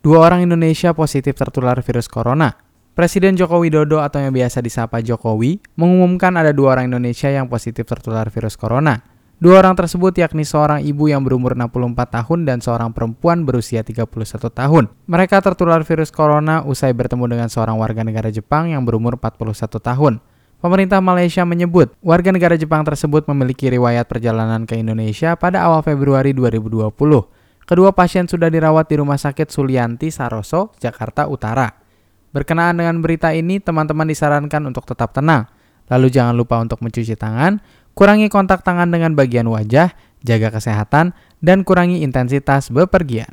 Dua orang Indonesia positif tertular virus corona. Presiden Joko Widodo atau yang biasa disapa Jokowi mengumumkan ada dua orang Indonesia yang positif tertular virus corona. Dua orang tersebut yakni seorang ibu yang berumur 64 tahun dan seorang perempuan berusia 31 tahun. Mereka tertular virus corona usai bertemu dengan seorang warga negara Jepang yang berumur 41 tahun. Pemerintah Malaysia menyebut warga negara Jepang tersebut memiliki riwayat perjalanan ke Indonesia pada awal Februari 2020. Kedua pasien sudah dirawat di Rumah Sakit Sulianti Saroso, Jakarta Utara. Berkenaan dengan berita ini, teman-teman disarankan untuk tetap tenang. Lalu jangan lupa untuk mencuci tangan, kurangi kontak tangan dengan bagian wajah, jaga kesehatan, dan kurangi intensitas bepergian.